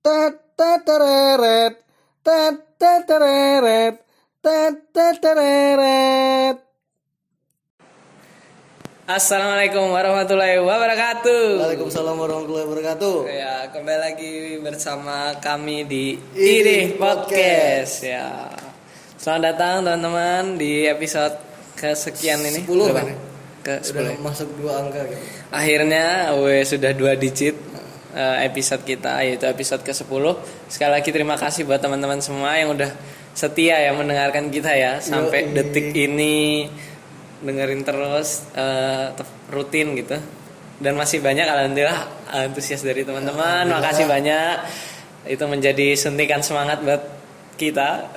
Tetetereret. Tetetereret. Tetetereret. Assalamualaikum warahmatullahi wabarakatuh. Waalaikumsalam warahmatullahi wabarakatuh. Ya, kembali lagi bersama kami di Irih Irih Podcast. Ya. Selamat datang teman-teman di episode kesekian ini. 10 Berapa? kan? Ke Sudah 10. masuk dua angka gitu. Akhirnya we sudah dua digit episode kita yaitu episode ke-10. Sekali lagi terima kasih buat teman-teman semua yang udah setia ya mendengarkan kita ya sampai Yoi. detik ini dengerin terus eh, te- rutin gitu. Dan masih banyak alhamdulillah antusias dari teman-teman. Makasih banyak. Itu menjadi suntikan semangat buat kita.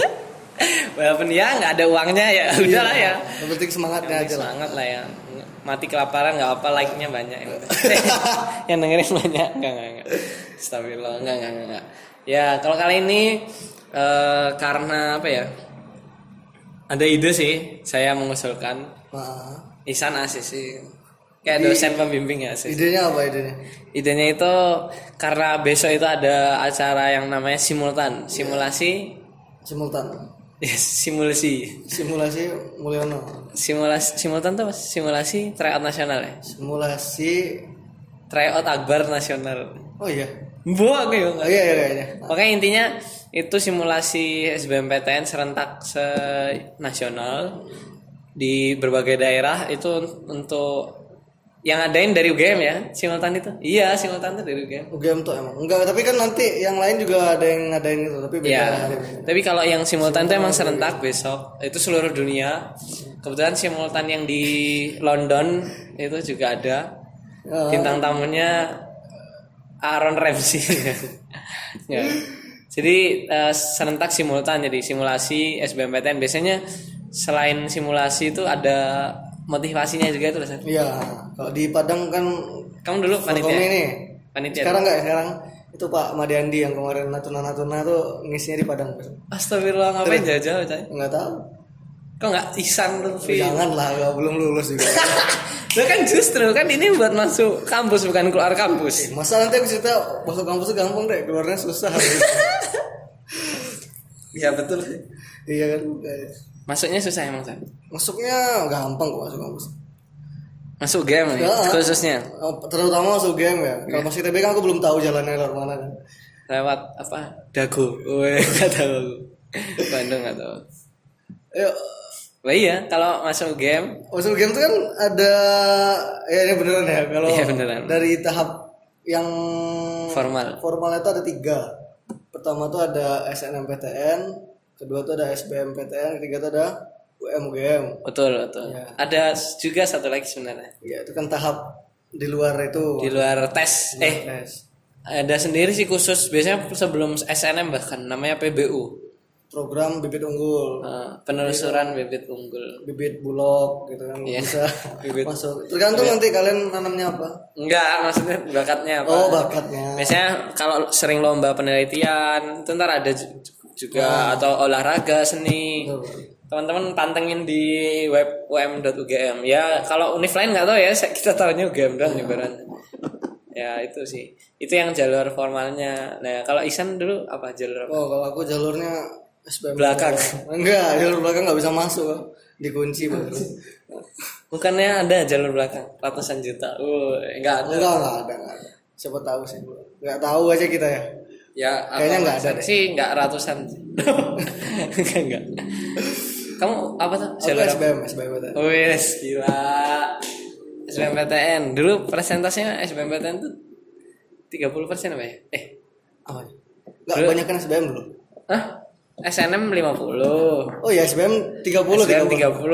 Walaupun ya nggak ada uangnya ya udahlah ya. Yang penting semangatnya Yang aja lah. semangat lah ya mati kelaparan nggak apa like nya banyak yang, yang dengerin banyak. Nggak nggak nggak. Astagfirullah. Nggak nggak nggak, ya kalau kali ini eh, karena apa ya? Ada ide sih saya mengusulkan. Nah, Isan Asis sih. Kayak dosen pembimbing ya Asis. idenya apa idenya? idenya itu karena besok itu ada acara yang namanya simultan. Simulasi Simultan. Ya, simulasi Simulasi Mulyono. simulasi simultan tuh simulasi tryout nasional ya Simulasi tryout akbar nasional Oh iya. Buah gue Oh iya iya kayaknya. Makanya intinya itu simulasi SBMPTN serentak se nasional di berbagai daerah itu untuk yang adain dari UGM ya simultan itu. Iya simultan itu dari UGM. UGM tuh emang. Enggak, tapi kan nanti yang lain juga ada yang ngadain itu, tapi beda hari. Tapi kalau yang simultan itu emang serentak besok. Itu seluruh dunia. Kebetulan simultan yang di London itu juga ada. Ya. Bintang tamunya Aaron Ramsey. ya. Jadi eh, serentak simultan jadi simulasi SBMPTN biasanya selain simulasi itu ada motivasinya juga itu. San. Iya, kalau di Padang kan Kamu dulu panitia. ini. Panitia. Sekarang enggak ya? Sekarang itu Pak Madiandi yang kemarin Natuna-Natuna tuh ngisinya di Padang. Astagfirullah ngapain jauh-jauh, Cai? Enggak tahu. Kok nggak Ihsan Lutfi? Jangan lah, gak belum lulus juga. Lo kan justru kan ini buat masuk kampus bukan keluar kampus. Masa nanti aku cerita masuk kampus tuh gampang deh, keluarnya susah. Iya betul. iya kan? Masuknya susah emang San. Masuknya gampang kok masuk kampus. Masuk game nih, Ya. khususnya Oh, Terutama masuk game ya. Iya. Kalau masuk ITB kan aku belum tahu jalannya lewat mana kan. lewat apa? Dago. Weh, nggak tahu. aku. Bandung nggak tahu. Ayo, Wah iya, kalau masuk game masuk game tuh kan ada ya ini beneran ya kalau Iya, beneran. dari tahap yang formal. formal itu ada tiga pertama tuh ada SNMPTN kedua tuh ada SBMPTN ketiga tuh ada UMGM Betul, betul. Iya. Ada juga satu lagi sebenarnya. ya itu kan tahap di luar itu Di luar tes. Eh, tes ada sendiri sih khusus biasanya sebelum SNM bahkan namanya PBU. program bibit unggul Eh, penelusuran bibit unggul. bibit bulog gitu kan Iya. bisa Bibit. masuk tergantung nanti kalian nanamnya apa Enggak, maksudnya bakatnya apa? oh bakatnya Biasanya kalau sering lomba penelitian, itu ntar ada ju- juga atau olahraga seni. Teman-teman pantengin di web um.ugm. Ya kalau univ lain nggak tahu ya, kita tahunya UGM doang ibaratnya. Ya itu sih. Itu yang jalur formalnya. Nah kalau Isan dulu apa jalur apa? oh kalau aku jalurnya SBM Belakang. enggak jalur belakang nggak bisa masuk dikunci baru Bukannya ada jalur belakang ratusan juta? Uh, enggak ada. enggak enggak ada enggak ada siapa tahu sih nggak tahu aja kita ya Ya Kayaknya apa nggak ada maksud- sih nggak ratusan. enggak enggak. Kamu apa tuh? aku Jalur apa? SBM SBM tadi Wes gila. SBMPTN dulu presentasinya SBMPTN tuh 30 persen apa ya? Eh, apa nggak banyak kan SBM dulu Hah? SNM 50 oh ya SBM 30 SBM 30 30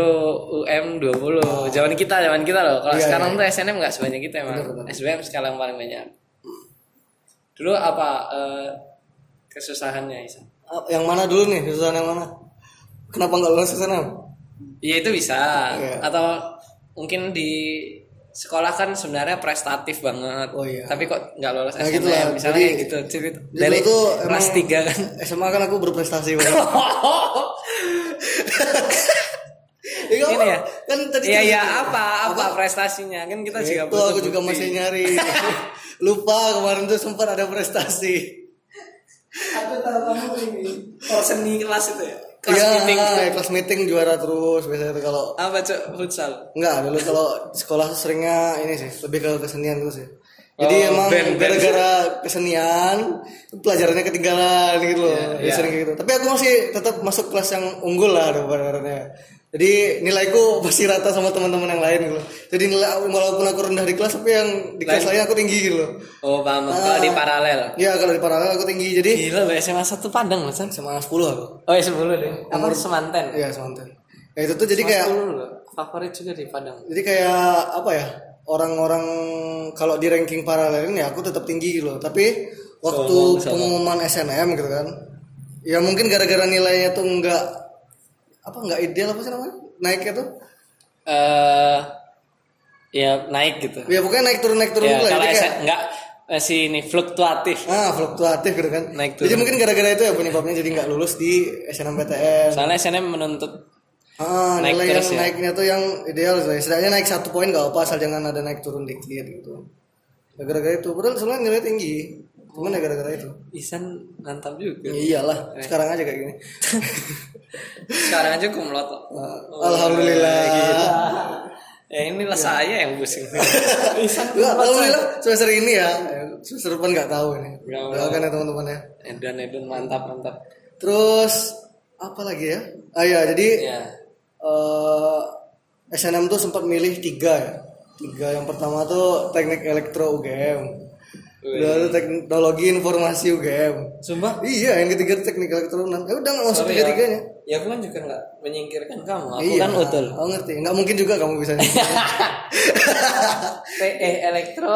UM 20 Zaman kita zaman kita loh Kalau Iya, sekarang iya. tuh SNM nggak sebanyak kita emang SBM sekarang paling banyak Dulu apa eh, kesusahannya Isa? Ah, yang mana dulu nih? Kesusahan yang mana? Kenapa nggak lulus ke sana? Iya itu bisa. Iya. Atau mungkin di sekolah kan sebenarnya prestatif banget. Oh, iya. Tapi kok nggak lolos Nah, gitu lah. Misalnya Jadi- gitu cerita Dari tuh kelas 3 kan. SMA kan aku berprestasi banget. Ya, Ini ya? kan tadi Iya kan- ya apa apa prestasinya? Kan kita juga itu aku juga masih nyari lupa kemarin tuh sempat ada prestasi Aku tahu kamu ini. Oh seni kelas itu ya. Kelas Iya, meeting. kelas meeting juara terus biasanya tuh kalau Apa cok futsal? enggak dulu kalau sekolah seringnya ini sih lebih ke kesenian terus ya jadi Oh, emang band, band. gara-gara kesenian pelajarannya ketinggalan gitu loh Iya, Ya, iya. sering kayak gitu tapi aku masih tetap masuk kelas yang unggul lah daripada jadi nilaiku pasti rata sama teman-teman yang lain gitu loh. jadi nilai walaupun aku rendah di kelas tapi yang di kelas lain aku tinggi gitu loh Oh paham. Kalau di paralel. ya kalau di paralel aku tinggi jadi Gila, Mbak, SMA satu Padang loh, San. sama 10 aku Oh, ya sebelum deh. Apa semanten? iya semanten ya itu tuh jadi kayak 10 loh. Favorit juga di Padang. jadi kayak apa ya orang-orang kalau di ranking paralel ini aku tetap tinggi gitu loh tapi waktu sombong. pengumuman SNM gitu kan ya mungkin gara-gara nilainya tuh enggak apa enggak ideal apa sih namanya naiknya tuh Eh ya naik gitu. ya pokoknya naik turun naik turun Ya, lah kalau jadi kayak SM enggak masih ini fluktuatif. ah fluktuatif gitu kan Naik jadi turun. mungkin gara-gara itu ya penyebabnya jadi nggak lulus di SNMPTN Soalnya SNM menuntut ah naik nilai yang terus ya. naiknya tuh yang ideal lah. setidaknya naik satu poin nggak apa asal jangan ada naik turun dikit gitu gara-gara itu padahal sebenarnya nilai tinggi cuman ya gara-gara itu Isan mantap juga. Ya iyalah, sekarang aja kayak gini. Sekarang aja kumlot. kok. Alhamdulillah. Ya inilah saya yang pusing. Isan Enggak, alhamdulillah semester ini ya. Semester depan nggak tahu ini. Ya. Doakan ya teman-teman ya. Edan Edan mantap mantap. Terus apa lagi ya? Ah ya, jadi Ya. eh SNM tuh sempat milih tiga ya. Tiga yang pertama tuh teknik elektro UGM. Udah tuh teknologi informasi UGM. Sumpah? Iya, yang ketiga tuh teknik elektro. Ya udah nggak masuk Sorry tiga ya. Ya aku kan juga nggak menyingkirkan kamu. Aku Iya, kan utul. Aku ngerti. Nggak mungkin juga kamu bisa. TE elektro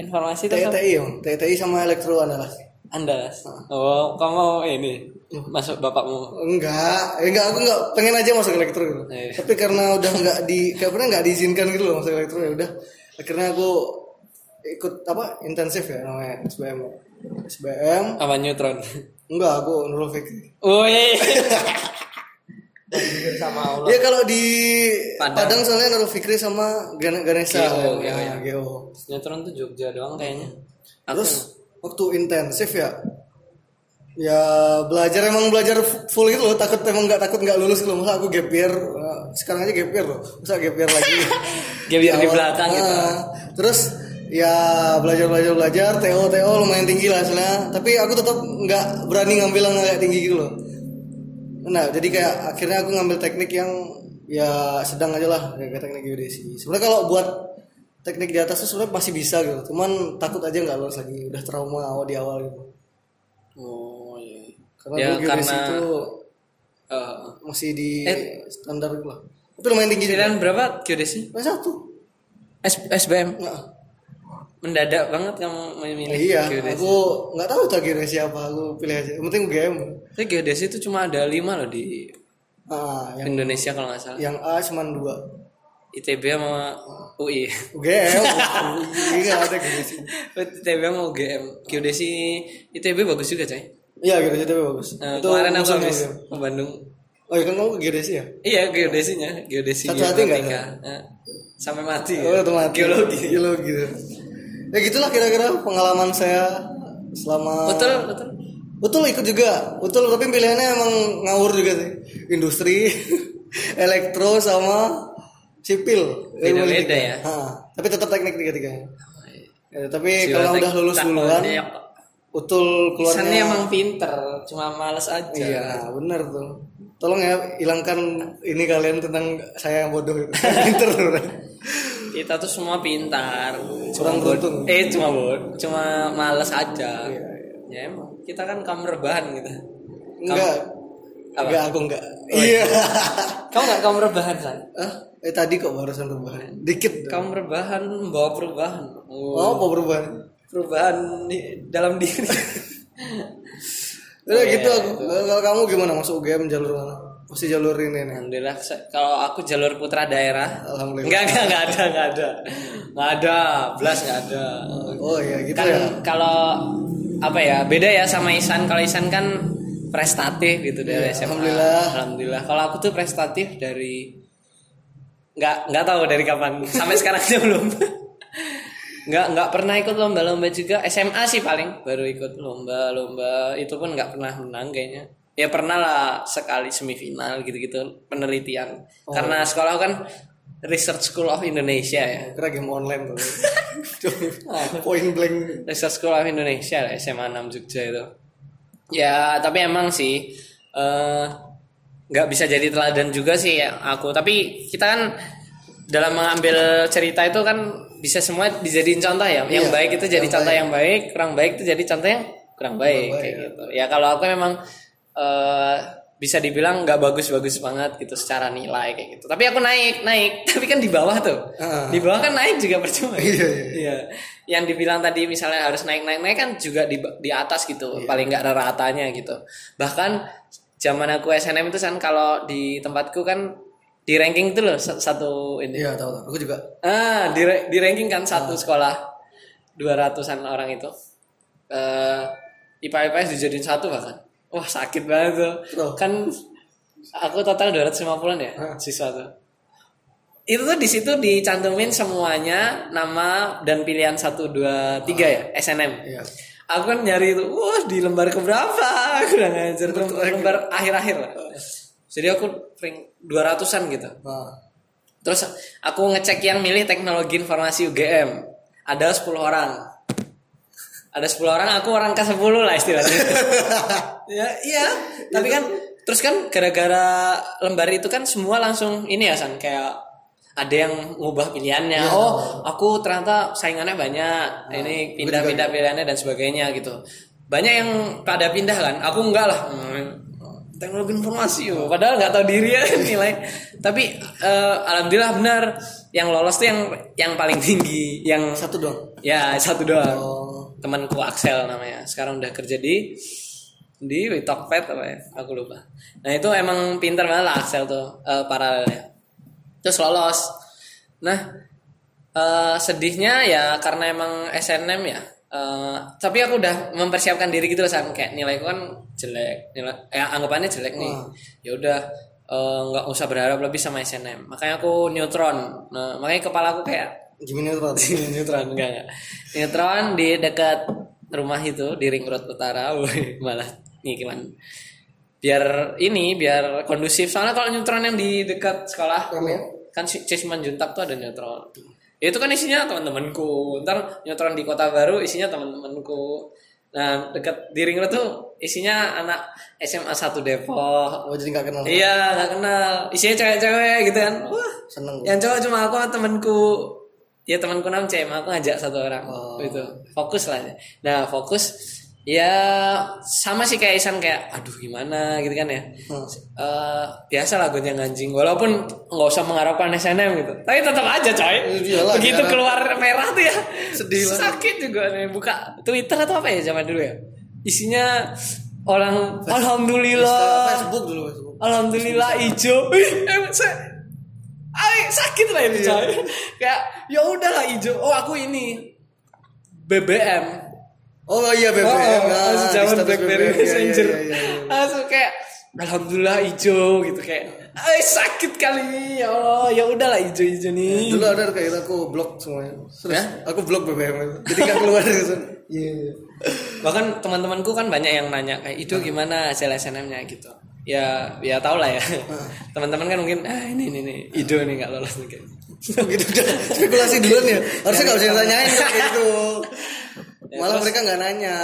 informasi? TTI, Om. TTI sama elektro adalah. Andalas. Oh, kamu ini masuk bapakmu. Enggak, enggak aku enggak pengen aja masuk elektro gitu. Iya. Tapi karena udah enggak di karena enggak diizinkan gitu loh masuk elektro ya udah. Akhirnya aku ikut apa intensif ya namanya SBM. SBM Apa neutron? enggak aku Nurul Fikri. Woi. sama Allah. Ya kalau di Padang. Padang, soalnya Nurul Fikri sama Gan- Ganesha. Geo, ya, Geo, ya. Geo. Neutron tuh Jogja doang kayaknya. Terus waktu intensif ya ya belajar emang belajar full gitu loh takut emang nggak takut nggak lulus gitu loh masa aku gap year sekarang aja gap year loh masa gap year lagi Gap year di belakang gitu. Ah, terus ya belajar belajar belajar TO TO lumayan tinggi lah hasilnya tapi aku tetap nggak berani ngambil yang agak tinggi gitu loh. Nah jadi kayak akhirnya aku ngambil teknik yang ya sedang aja lah kayak teknik geodesi sebenarnya kalau buat teknik di atas tuh sebenarnya masih bisa gitu. Cuman takut aja nggak lulus lagi udah trauma awal di awal gitu. Oh iya. karena Ya, geodesi karena- itu Eh, masih di standar gitu lah. Tapi lumayan tinggi juga. berapa geodesi? Nah, satu. S SBM. Nggak. Mendadak banget kamu memilih iya geodesi. aku nggak tahu tuh geodesi apa aku pilih aja yang penting UGM Tapi geodesi itu cuma ada lima loh di ah yang Indonesia kalau nggak salah. yang A cuma dua ITB sama UI. UGM ini nggak ada geodesi ITB sama UGM. Geodesi ITB bagus juga coy. iya geodesi tapi bagus Nah, itu kemarin aku habis ke Bandung. oh iya kan kamu ke geodesi ya Iya geodesinya, geodesi Satu hati nggak. Eh, sampai mati. oh ya. mati Geologi. geologi. Ya gitulah kira-kira pengalaman saya selama Betul, betul. Betul ikut juga. Betul tapi pilihannya emang ngawur juga sih. Industri, elektro sama sipil. Beda-beda Tiga. ya. Ha, tapi tetap teknik tiga-tiganya. Ya, tapi Jiwa kalau udah lulus duluan, betul Kesannya keluarnya. emang pinter, cuma males aja. Iya, bener tuh. Tolong ya hilangkan ini kalian tentang saya yang bodoh itu. Pinter. Kita tuh semua pintar. Cuma beruntung. Eh, cuma bod, cuma males aja. Iya, Ya emang kita kan kamu rebahan gitu. Enggak. Apa? Enggak aku enggak. Iya. Kamu nggak kamu rebahan kan? Eh tadi kok barusan perubahan. Dikit. dong. Kamu rebahan membawa perubahan. Oh, Oh, perubahan? perubahan di dalam diri. Udah Iya, gitu aku. Kalau kamu gimana masuk UGM jalur mana? Pasti jalur ini nih. Alhamdulillah kalau aku jalur putra daerah. Alhamdulillah. Enggak, enggak, enggak ada, enggak ada. Enggak ada, belas enggak ada. Oh iya gitu kan ya. kalau apa ya beda ya sama Isan kalau Isan kan prestatif gitu dari Iya, SMA alhamdulillah. alhamdulillah kalau aku tuh prestatif dari nggak nggak tahu dari kapan sampai sekarang aja belum nggak nggak pernah ikut lomba-lomba juga SMA sih paling baru ikut lomba-lomba itu pun nggak pernah menang kayaknya ya pernah lah sekali semifinal gitu-gitu penelitian karena sekolah kan Research School of Indonesia ya Kira game online tuh. Point blank. Research School of Indonesia lah, SMA 6 Jogja itu ya tapi emang sih eh, nggak bisa jadi teladan juga sih ya aku tapi kita kan dalam mengambil cerita itu kan bisa semua dijadiin contoh ya yang Iya, baik itu jadi yang contoh baik. yang baik kurang baik itu jadi contoh yang kurang baik baik, kayak ya. gitu ya kalau aku memang eh, bisa dibilang nggak bagus-bagus banget gitu secara nilai kayak gitu tapi aku naik naik tapi kan di bawah tuh Ah. di bawah kan naik juga percuma Iya, iya. Iya. Yang dibilang tadi misalnya harus naik-naik naik kan juga di di atas gitu, Iya. paling nggak ada ratanya gitu. Bahkan zaman aku SNM itu kan kalau di tempatku kan di ranking itu loh sa- satu ini. Iya tahu tahu. Aku juga. Ah, di di ranking kan satu sekolah 200-an orang itu. Eh IPA IPS dijadiin satu bahkan. Wah, sakit banget tuh. Kan aku total 250-an ya siswa tuh. Itu tuh di situ dicantumin semuanya nama dan pilihan 1 2 3 ya, SNM. Iya. Aku kan nyari itu, wah di lembar keberapa? Aku udah ngajar tuh lembar akhir-akhir lah. Jadi aku rank 200-an gitu. Nah. Terus aku ngecek yang milih teknologi informasi UGM. Ada 10 orang. Ada 10 orang, aku orang ke 10 lah istilahnya. ya, iya. Tapi kan terus kan gara-gara lembar itu kan semua langsung ini ya San kayak ada yang ngubah pilihannya. Iya, oh, aku ternyata saingannya banyak. ini pindah-pindah pilihannya dan sebagainya gitu. Banyak yang pada pindah kan. Aku enggak lah. Hmm, teknologi informasi oh. padahal nggak tahu diri ya nilai tapi eh, alhamdulillah benar yang lolos tuh yang yang paling tinggi yang Satu dong. ya satu doang Oh. Temanku Axel namanya. Sekarang udah kerja di di Tokped apa ya? Aku lupa. Nah itu emang pinter banget lah Axel tuh eh, paralelnya. Terus lolos. Nah eh, sedihnya ya karena emang SNM ya. Eh, tapi aku udah mempersiapkan diri gitu loh San. kayak nilaiku kan jelek. Nilai ya anggapannya jelek nih. Ya udah eh, nggak usah berharap lebih sama SNM makanya aku neutron. Nah makanya kepala aku kayak Gimana itu? Rat? neutron enggak enggak neutron di dekat rumah itu di ring road utara Wih, malah ngikilan biar ini biar kondusif soalnya kalau neutron yang di dekat sekolah ya? kan Cisman Juntak tuh ada neutron itu kan isinya teman-temanku ntar neutron di kota baru isinya teman-temanku nah dekat di ring road tuh isinya anak SMA 1 Depok Oh jadi nggak kenal. iya nggak kenal isinya cewek-cewek gitu kan wah Seneng. yang cowok cuma aku temanku ya temanku nam cem aku ngajak satu orang. Oh. itu fokus lah. Nah fokus ya sama sih kayak Isan kayak aduh gimana? Gitu kan ya. Hmm. Eh, biasa lah gue yang anjing walaupun nggak usah mengharapkan SNM gitu. Tapi tetap aja coy. Iyalah, begitu sekarang. keluar merah tuh ya. Sedih sakit juga nih buka Twitter atau apa ya zaman dulu ya? Isinya orang alhamdulillah. Facebook dulu Facebook. Alhamdulillah hijau. Ay, sakit lah itu coy. Kayak ya udahlah hijau. Oh aku ini BBM. Oh iya BBM. Oh, oh, Nah, zaman status BlackBerry BBM. Iya, iya, Messenger. iya, iya, iya. Langsung kayak Alhamdulillah hijau gitu kayak. Ay sakit kali ini ya Allah. Ya udahlah hijau-hijau nih. Dulu ada kayak gitu, aku blok semuanya. Terus Ya? aku blok BBM itu. Jadi nggak keluar dari sana. Iya. iya. Bahkan teman-temanku kan banyak yang nanya kayak itu gimana hasil SNM-nya gitu. Ya, ya tau lah ya. Teman-teman kan mungkin ah ini ini nih Ido nih nggak lolos nih kayak. Oh gitu udah spekulasi duluan ya. Harusnya nggak usah kayak gitu. Ya, Malah mereka nggak nanya.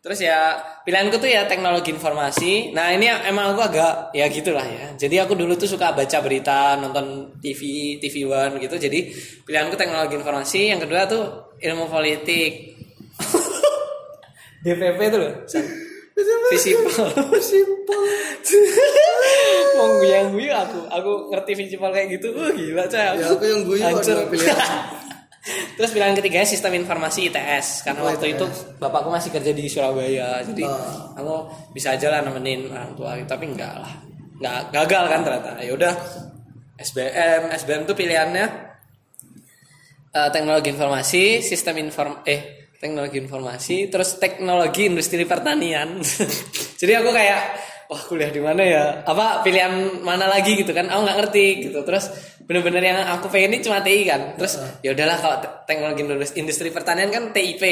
Terus ya pilihanku tuh ya teknologi informasi. Nah ini emang aku agak ya gitulah ya. Jadi aku dulu tuh suka baca berita, nonton TV, TV One gitu. Jadi pilihanku teknologi informasi. Yang kedua tuh ilmu politik. DPP tuh loh. Visipol. Simpel. Mau guyang guyu aku. Aku ngerti visipol kayak gitu. Wah gila coy. Ya aku yang guyu Hancur. pilihan. Terus pilihan ketiganya sistem informasi ITS karena Oh, waktu ITS. itu bapakku masih kerja di Surabaya jadi Oh. aku bisa aja lah nemenin orang tua tapi enggak lah nggak gagal kan ternyata ya udah SBM SBM tuh pilihannya eh, teknologi informasi sistem inform eh teknologi informasi terus teknologi industri pertanian. Jadi aku kayak wah kuliah di mana ya? Apa pilihan mana lagi? Gitu kan. Aku nggak ngerti gitu. Terus bener-bener yang aku pengen ini cuma TI kan. Terus ya udahlah kalau te- teknologi industri pertanian kan TIP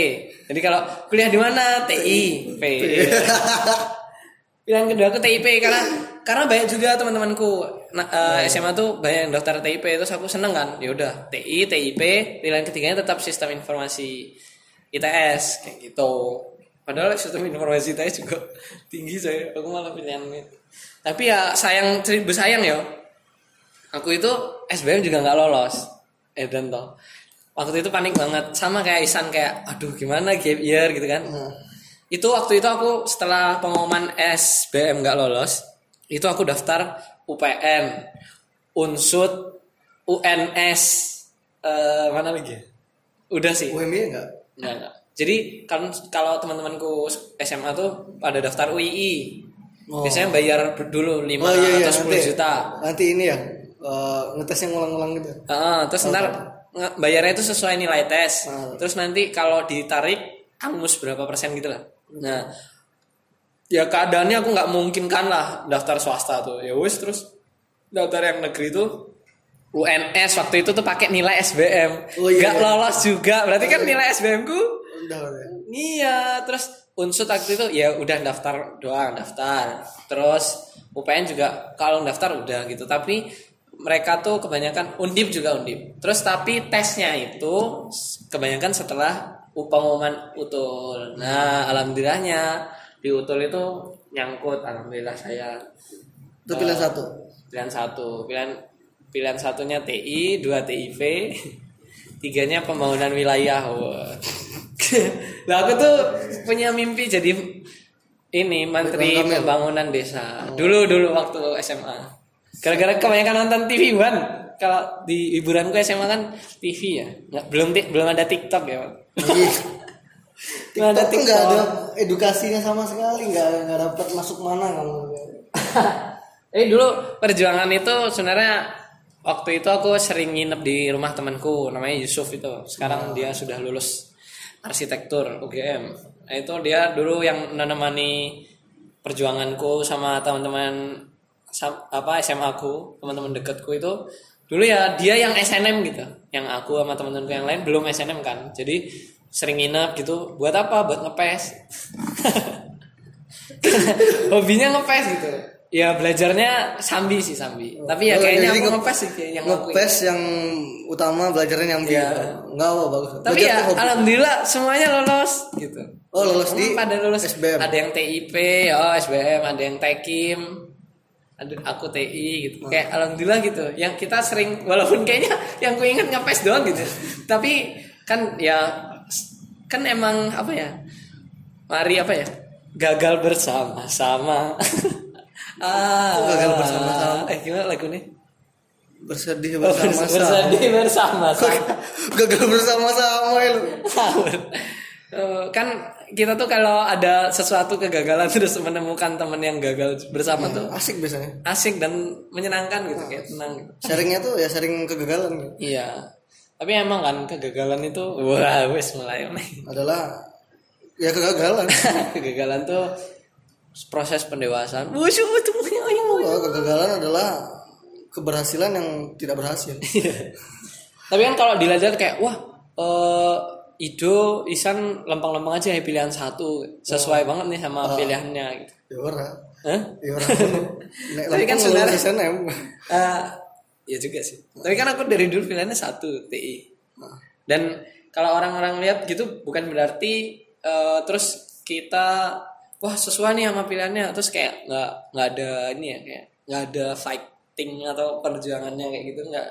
jadi kalau kuliah di mana? TI P. Pilihan kedua aku TIP karena karena banyak juga teman-temanku. Nah, eh, SMA tuh banyak yang daftar TIP terus aku seneng kan ya udah TI TIP pilihan ketiganya tetap sistem informasi ITS kayak gitu. Padahal sistem informasi ITS juga tinggi saya aku malah pilihan itu tapi ya sayang sayang ya. Aku itu SBM juga nggak lolos. Eh dan toh. Waktu itu panik banget. Sama kayak Isan kayak aduh gimana gap year gitu kan. Itu waktu itu aku setelah pengumuman SBM nggak lolos itu aku daftar UPN Unsud UNS eh, mana lagi ya? udah sih. UMY enggak? Enggak, enggak. Jadi kan kalau teman-temanku SMA tuh pada daftar UII. Oh. Biasanya bayar dulu 5 Oh iya iya atau 10 nanti, juta. Nanti ini ya eh, ngetes yang ngulang-ngulang gitu. Heeh, terus ntar nge- bayarnya itu sesuai nilai tes. Ah. Terus nanti kalau ditarik angus berapa persen gitu lah. Nah, ya keadaannya aku nggak mungkin kan lah daftar swasta tuh. Ya wis terus daftar yang negeri tuh UNS waktu itu tuh pakai nilai SBM. Oh, iya, Nggak iya. lolos juga. Berarti kan nilai SBM ku Udah udah. Iya, terus unsur waktu itu ya udah daftar doang, daftar. Terus UPN juga kalau daftar udah gitu. Tapi mereka tuh kebanyakan undip juga undip. Terus tapi tesnya itu kebanyakan setelah pengumuman utul. Nah, alhamdulillahnya di utul itu nyangkut alhamdulillah saya Itu pilihan satu. pilihan satu pilihan pilihan satunya TI dua TIP tiganya pembangunan wilayah. Lah aku tuh punya mimpi jadi ini menteri pembangunan. desa. Dulu dulu waktu SMA gara-gara kebanyakan nonton TV ban kalau di hiburanku SMA kan TV ya. Nggak belum belum ada TikTok ya Pak. Iya. Ada TikTok nggak ada edukasinya sama sekali, nggak nggak dapat masuk mana kamu. Eh dulu perjuangan itu sebenarnya waktu itu aku sering nginep di rumah temanku namanya Yusuf itu. Sekarang dia sudah lulus arsitektur UGM. Nah, itu dia dulu yang menemani perjuanganku sama teman-teman apa SMA aku, teman-teman dekatku itu dulu ya dia yang SNM gitu. Yang aku sama teman-temanku yang lain belum SNM kan. Jadi sering nginep gitu. Buat apa? Buat ngepes. hobinya ngepes gitu ya belajarnya sambi sih sambi. Tapi ya Oh, kayaknya jadi ngepes sih yang Ngepes yang utama belajarnya yang Iya. Enggak apa bagus. tapi Belajar ya alhamdulillah semuanya lolos gitu. Oh lolos di pada lulus SBM. ada yang TIP oh SBM ada yang Tekim ada aku TI gitu. Hmm. kayak alhamdulillah gitu. Yang kita sering walaupun kayaknya yang ku ingat ngepes doang gitu. Tapi kan ya kan emang apa ya mari apa ya gagal bersama-sama ah Kok gagal bersama-sama? eh gimana lagu nih bersedih Oh, bersama-sama. bersedih bersama-sama Gagal bersama-sama ya lu. Eh, kan kita tuh kalau ada sesuatu kegagalan terus menemukan teman yang gagal bersama tuh Asik biasanya. asik dan menyenangkan gitu kayak tenang gitu. Sharingnya tuh ya sharing kegagalan gitu. iya tapi emang kan kegagalan itu wah wes mulai Adalah ya kegagalan. kegagalan tuh proses pendewasaan itu ayo Oh, kegagalan adalah keberhasilan yang tidak berhasil. tapi kan kalau dilihat kayak wah eh Ido Isan lempeng-lempeng aja ya pilihan satu sesuai banget nih sama pilihannya gitu. Ya ora. Hah? Ya ora. Nek Tapi kan sebenarnya- SNM. Eh, ya juga sih. Tapi kan aku dari dulu pilihannya satu TI. Dan kalau orang-orang lihat gitu bukan berarti eh, terus kita wah sesuai nih sama pilihannya terus kayak nggak nggak ada ini ya kayak nggak ada fighting atau perjuangannya kayak gitu nggak.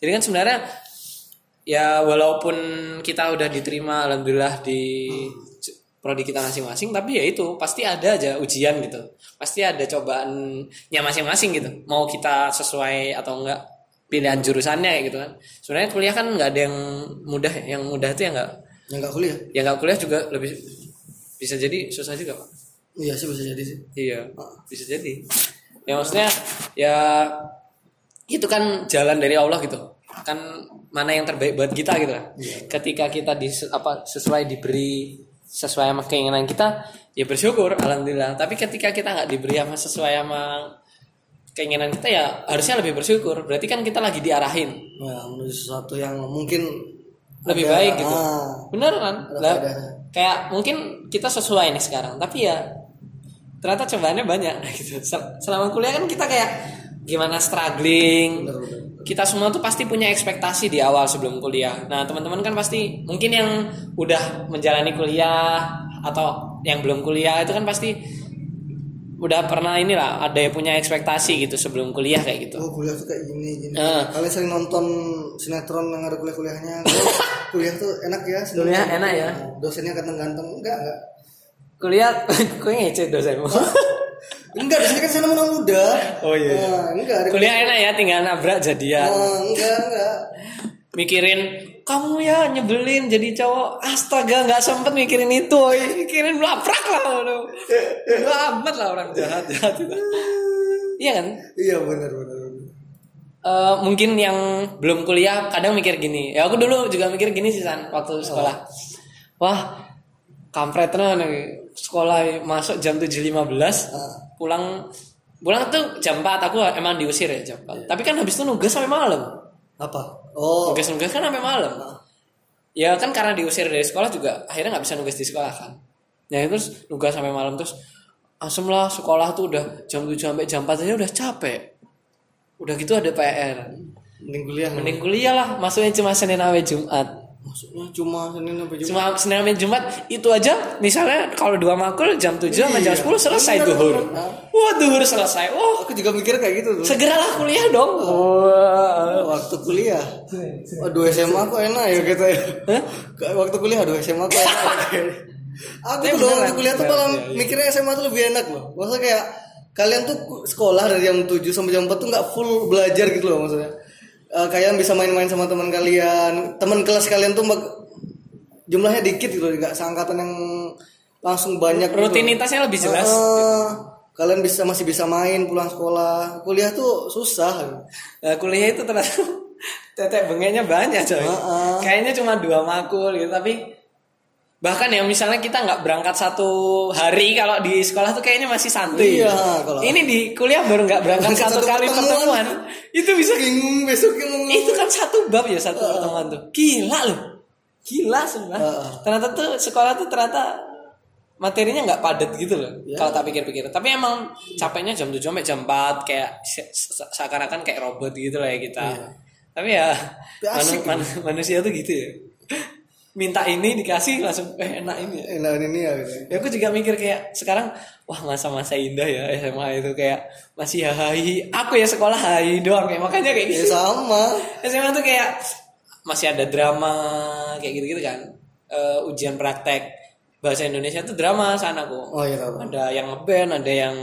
Jadi kan sebenarnya ya walaupun kita udah diterima alhamdulillah di prodi kita masing-masing tapi ya itu pasti ada aja ujian gitu pasti ada cobaannya masing-masing gitu mau kita sesuai atau enggak pilihan jurusannya kayak gitu kan sebenarnya kuliah kan nggak ada yang mudah ya. yang mudah itu ya nggak Ya enggak kuliah. yang nggak kuliah juga lebih bisa jadi susah juga pak. Iya sih bisa jadi sih. iya bisa jadi. Ya maksudnya ya itu kan jalan dari Allah gitu. Kan mana yang terbaik buat kita gitu kan. Ketika kita di apa sesuai diberi sesuai sama keinginan kita ya bersyukur alhamdulillah. Tapi ketika kita nggak diberi sama sesuai sama keinginan kita ya harusnya lebih bersyukur. Berarti kan kita lagi diarahin. Ya menuju sesuatu yang mungkin lebih ada- baik gitu. Ah, bener kan? Lah. Kayak mungkin kita sesuai nih sekarang tapi ya ternyata cobaannya banyak gitu Sel- selama kuliah kan kita kayak gimana struggling bener, bener. kita semua tuh pasti punya ekspektasi di awal sebelum kuliah. Nah, teman-teman kan pasti mungkin yang udah menjalani kuliah atau yang belum kuliah itu kan pasti udah pernah inilah ada yang punya ekspektasi gitu sebelum kuliah kayak gitu. Oh kuliah tuh kayak gini gini. Eh. Kalian sering nonton sinetron yang ada kuliah-kuliahnya. Kuliah tuh enak ya. Kuliah enak ya. Dosennya ganteng-ganteng. Enggak, enggak. Kuliah kue ngece dosenmu. Enggak, dosennya kan sana muda muda. Oh, iya. Nah, enggak. kuliah enak ya tinggal nabrak jadian. Ah, enggak, enggak. Mikirin kamu ya nyebelin jadi cowok. Astaga nggak sempet mikirin itu woy. mikirin laprak lah waduh. Amat lah orang. Jahat jahat itu. iya kan? Iya benar benar. Eh, mungkin yang belum kuliah kadang mikir gini. Ya aku dulu juga mikir gini sih san waktu sekolah. Wah kampret nih. Sekolah masuk jam 7.15 pulang pulang tuh jam 4 aku emang diusir ya jam 4 tapi kan habis itu nugas sampai malam. Apa? Oh. nugas-nugas kan sampai malam. Ya kan karena diusir dari sekolah juga akhirnya nggak bisa nugas di sekolah kan. Ya terus nugas sampai malam terus asem lah sekolah tuh udah jam 7 sampai jam 4 aja udah capek. Udah gitu ada PR Mending kuliah. mending kuliah lah masuknya cuma Senin sampai Jumat Maksudnya cuma Senin sampai Jumat. cuma Senin sampai Jumat itu aja misalnya kalau dua makul jam 7 sampai jam 10 selesai duhur wah duhur selesai wah Aku juga mikir kayak gitu tuh. segeralah kuliah dong wah Waktu kuliah. Aduh SMA kok enak ya kita ya. Waktu kuliah aduh SMA kok enak. Aku tuh loh beneran. waktu kuliah tuh Iya, malah iya, iya. mikirnya SMA tuh lebih enak loh. Maksudnya kayak kalian tuh sekolah dari jam 7 sampai jam 4 tuh nggak full belajar gitu loh maksudnya. Eh, kalian bisa main-main sama teman kalian, teman kelas kalian tuh jumlahnya dikit gitu, nggak seangkatan yang langsung banyak. gitu. rutinitasnya lebih jelas Eh, kalian bisa masih bisa main pulang sekolah. Kuliah tuh susah. Nah, kuliah itu ternyata tetek bengeknya banyak coy. Heeh. Kayaknya cuma dua makul gitu tapi bahkan ya misalnya kita nggak berangkat satu hari kalau di sekolah tuh kayaknya masih santuy. Iya, kalau- Ini di kuliah baru nggak berangkat satu satu kali pertemuan. pertemuan. Itu bisa Bingung besoknya mau itu kan satu bab ya satu pertemuan tuh. Gila loh. Gila sebenarnya. Heeh. Ternyata tuh sekolah tuh ternyata materinya nggak padat gitu loh. Ya. Kalau tak pikir-pikir. Tapi emang capeknya jam 7 sampai jam 4 kayak se- se- seakan-akan kayak robot gitu lah ya kita. Tapi ya Tapi asik manu- manu- manusia tuh gitu ya. Minta ini dikasih langsung eh enak ini ya. enak ini ya gitu. Ya aku juga mikir kayak sekarang wah masa-masa indah ya SMA itu kayak masih hahi. Aku ya sekolah hahi doang kayak makanya kayak Ya gitu. sama. SMA tuh kayak masih ada drama kayak gitu-gitu kan. Eh, ujian praktek bahasa Indonesia tuh drama sana aku. Oh iya tahu. Ada yang ngeband, ada yang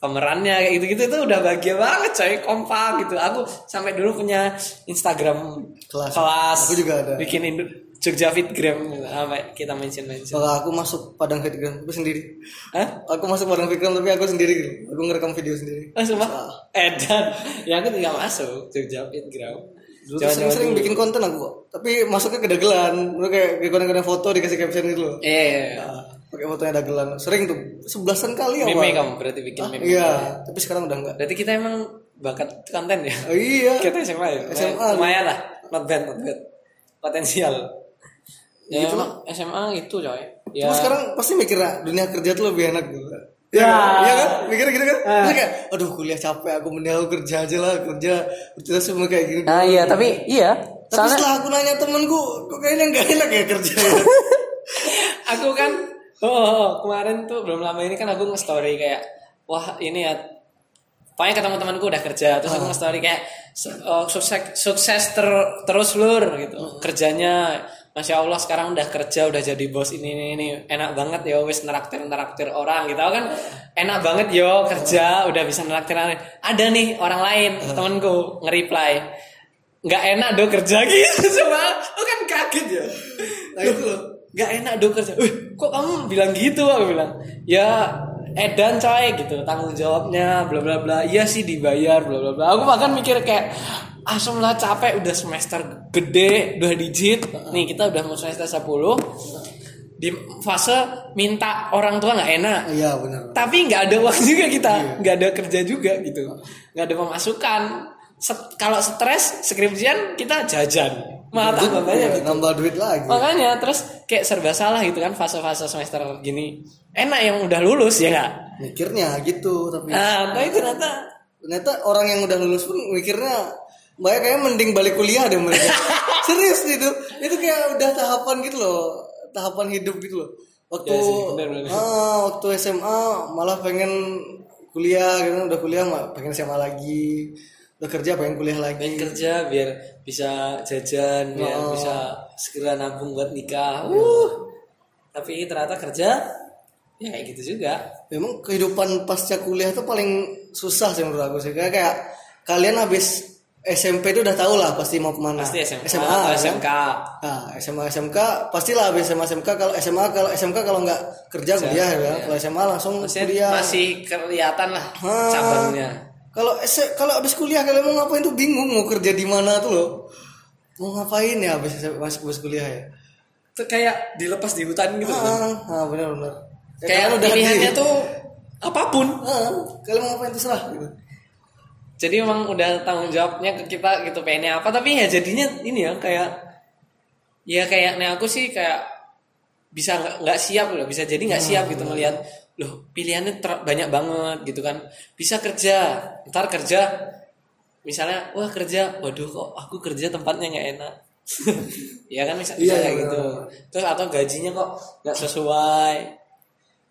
pemerannya kayak gitu-gitu itu udah bahagia banget coy kompak gitu. Aku sampai dulu punya Instagram Kelas. kelas. Aku juga ada. Bikin Indo Jogja Fitgram sampai kita mention mention. Kalau aku masuk Padang Fitgram aku sendiri. Hah? Aku masuk Padang Fitgram tapi aku sendiri gitu. Aku ngerekam video sendiri. Oh, sumpah? Edan. Ya aku tinggal masuk Jogja Fitgram. Dulu sering-sering bikin konten aku kok. Tapi masuknya ke dagelan. Lu kayak konten-konten foto dikasih caption gitu loh. Iya, iya. Nah, pakai fotonya dagelan. Sering tuh sebelasan kali ya. Meme kamu berarti bikin Hah? meme. Iya, tapi sekarang udah enggak. Berarti kita emang bakat konten ya. Oh, iya. Kita SMA ya. SMA. Lumayan lah. Not bad, not bad. Potensial. Ya, emang SMA itu coy. Ya. Cuma sekarang pasti mikir ah, dunia kerja tuh lebih enak gitu. Ya. Iya kan? Mikir gitu kan? Ah. Terus kayak, aduh kuliah capek, aku mending aku kerja aja lah, kerja. Terus semua kayak gini. Nah iya tapi iya. Tapi Soalnya setelah aku nanya temenku, kok kayaknya nggak enak ya kerja ya? aku kan oh, oh, oh, kemarin tuh belum lama ini kan aku nge-story kayak wah ini ya pokoknya ketemu temanku udah kerja terus aku nge-story kayak "Se- eh, sukses sukses ter- terus lur gitu kerjanya Masya Allah sekarang udah kerja udah jadi bos ini ini, ini. enak banget ya wis neraktir neraktir orang gitu. Kan enak banget yo kerja udah bisa neraktir. Ada nih orang lain temanku nge-reply. Nggak enak do kerja gitu. Coba aku kan kaget ya Nah itu nggak enak do kerja. Wih, kok kamu bilang gitu? Aku bilang ya edan coy gitu. Tanggung jawabnya bla bla bla. Iya sih dibayar bla bla bla. Aku bahkan mikir kayak asam lah capek udah semester gede dua digit. Nih kita udah mau semester 10 di fase minta orang tua nggak enak. Iya benar. Tapi nggak ada uang juga kita. Nggak ada kerja juga gitu. Nggak ada pemasukan. Set- kalau stres skripsian kita jajan. Malah tambah banyak Iya, gitu. nambah duit lagi. Makanya terus kayak serba salah gitu kan fase-fase semester gini. Enak yang udah lulus ya nggak? Mikirnya gitu tapi nah tapi ternyata ternyata orang yang udah lulus pun mikirnya banyak kayak mending balik kuliah deh mereka serius itu itu kayak udah tahapan gitu loh. Tahapan hidup gitu loh. Waktu Ya sih, benar, benar. ah, waktu SMA malah pengen kuliah gitu. Udah kuliah mah pengen SMA lagi. Udah kerja pengen kuliah lagi. Pengen kerja biar bisa jajan biar Oh. bisa segera nabung buat nikah. Uh tapi ternyata kerja ya kayak gitu juga. Memang kehidupan pasca kuliah tuh paling susah sih menurut aku sih. Kayak, kayak kalian habis SMP itu udah tau lah pasti mau ke mana pasti SMA, SMA atau kan? SMK Nah, SMA SMK pastilah habis SMA SMK kalau SMA kalau SMK kalau nggak kerja kuliah ya. Kalau SMA langsung Maksudnya kuliah. masih kelihatan lah Ah. cabangnya Kalau kalau habis kuliah kalian mau ngapain tuh bingung mau kerja di mana tuh loh. Mau ngapain ya habis masuk habis kuliah ya? itu kayak dilepas di hutan gitu Ah, ah benar benar. Ya, kayak pilihannya di- tuh apa pun Ah, kalian mau ngapain terserah gitu. Jadi emang udah tanggung jawabnya ke kita gitu pengennya apa. Tapi ya jadinya ini ya kayak ya kayaknya aku sih kayak bisa nggak siap loh bisa jadi nggak siap gitu melihat loh pilihannya ter- banyak banget gitu kan. Bisa kerja ntar kerja. Misalnya wah kerja. Waduh kok aku kerja tempatnya nggak enak? Ya kan bisa, bisa Iya, kayak iya, gitu. Terus atau gajinya kok nggak sesuai?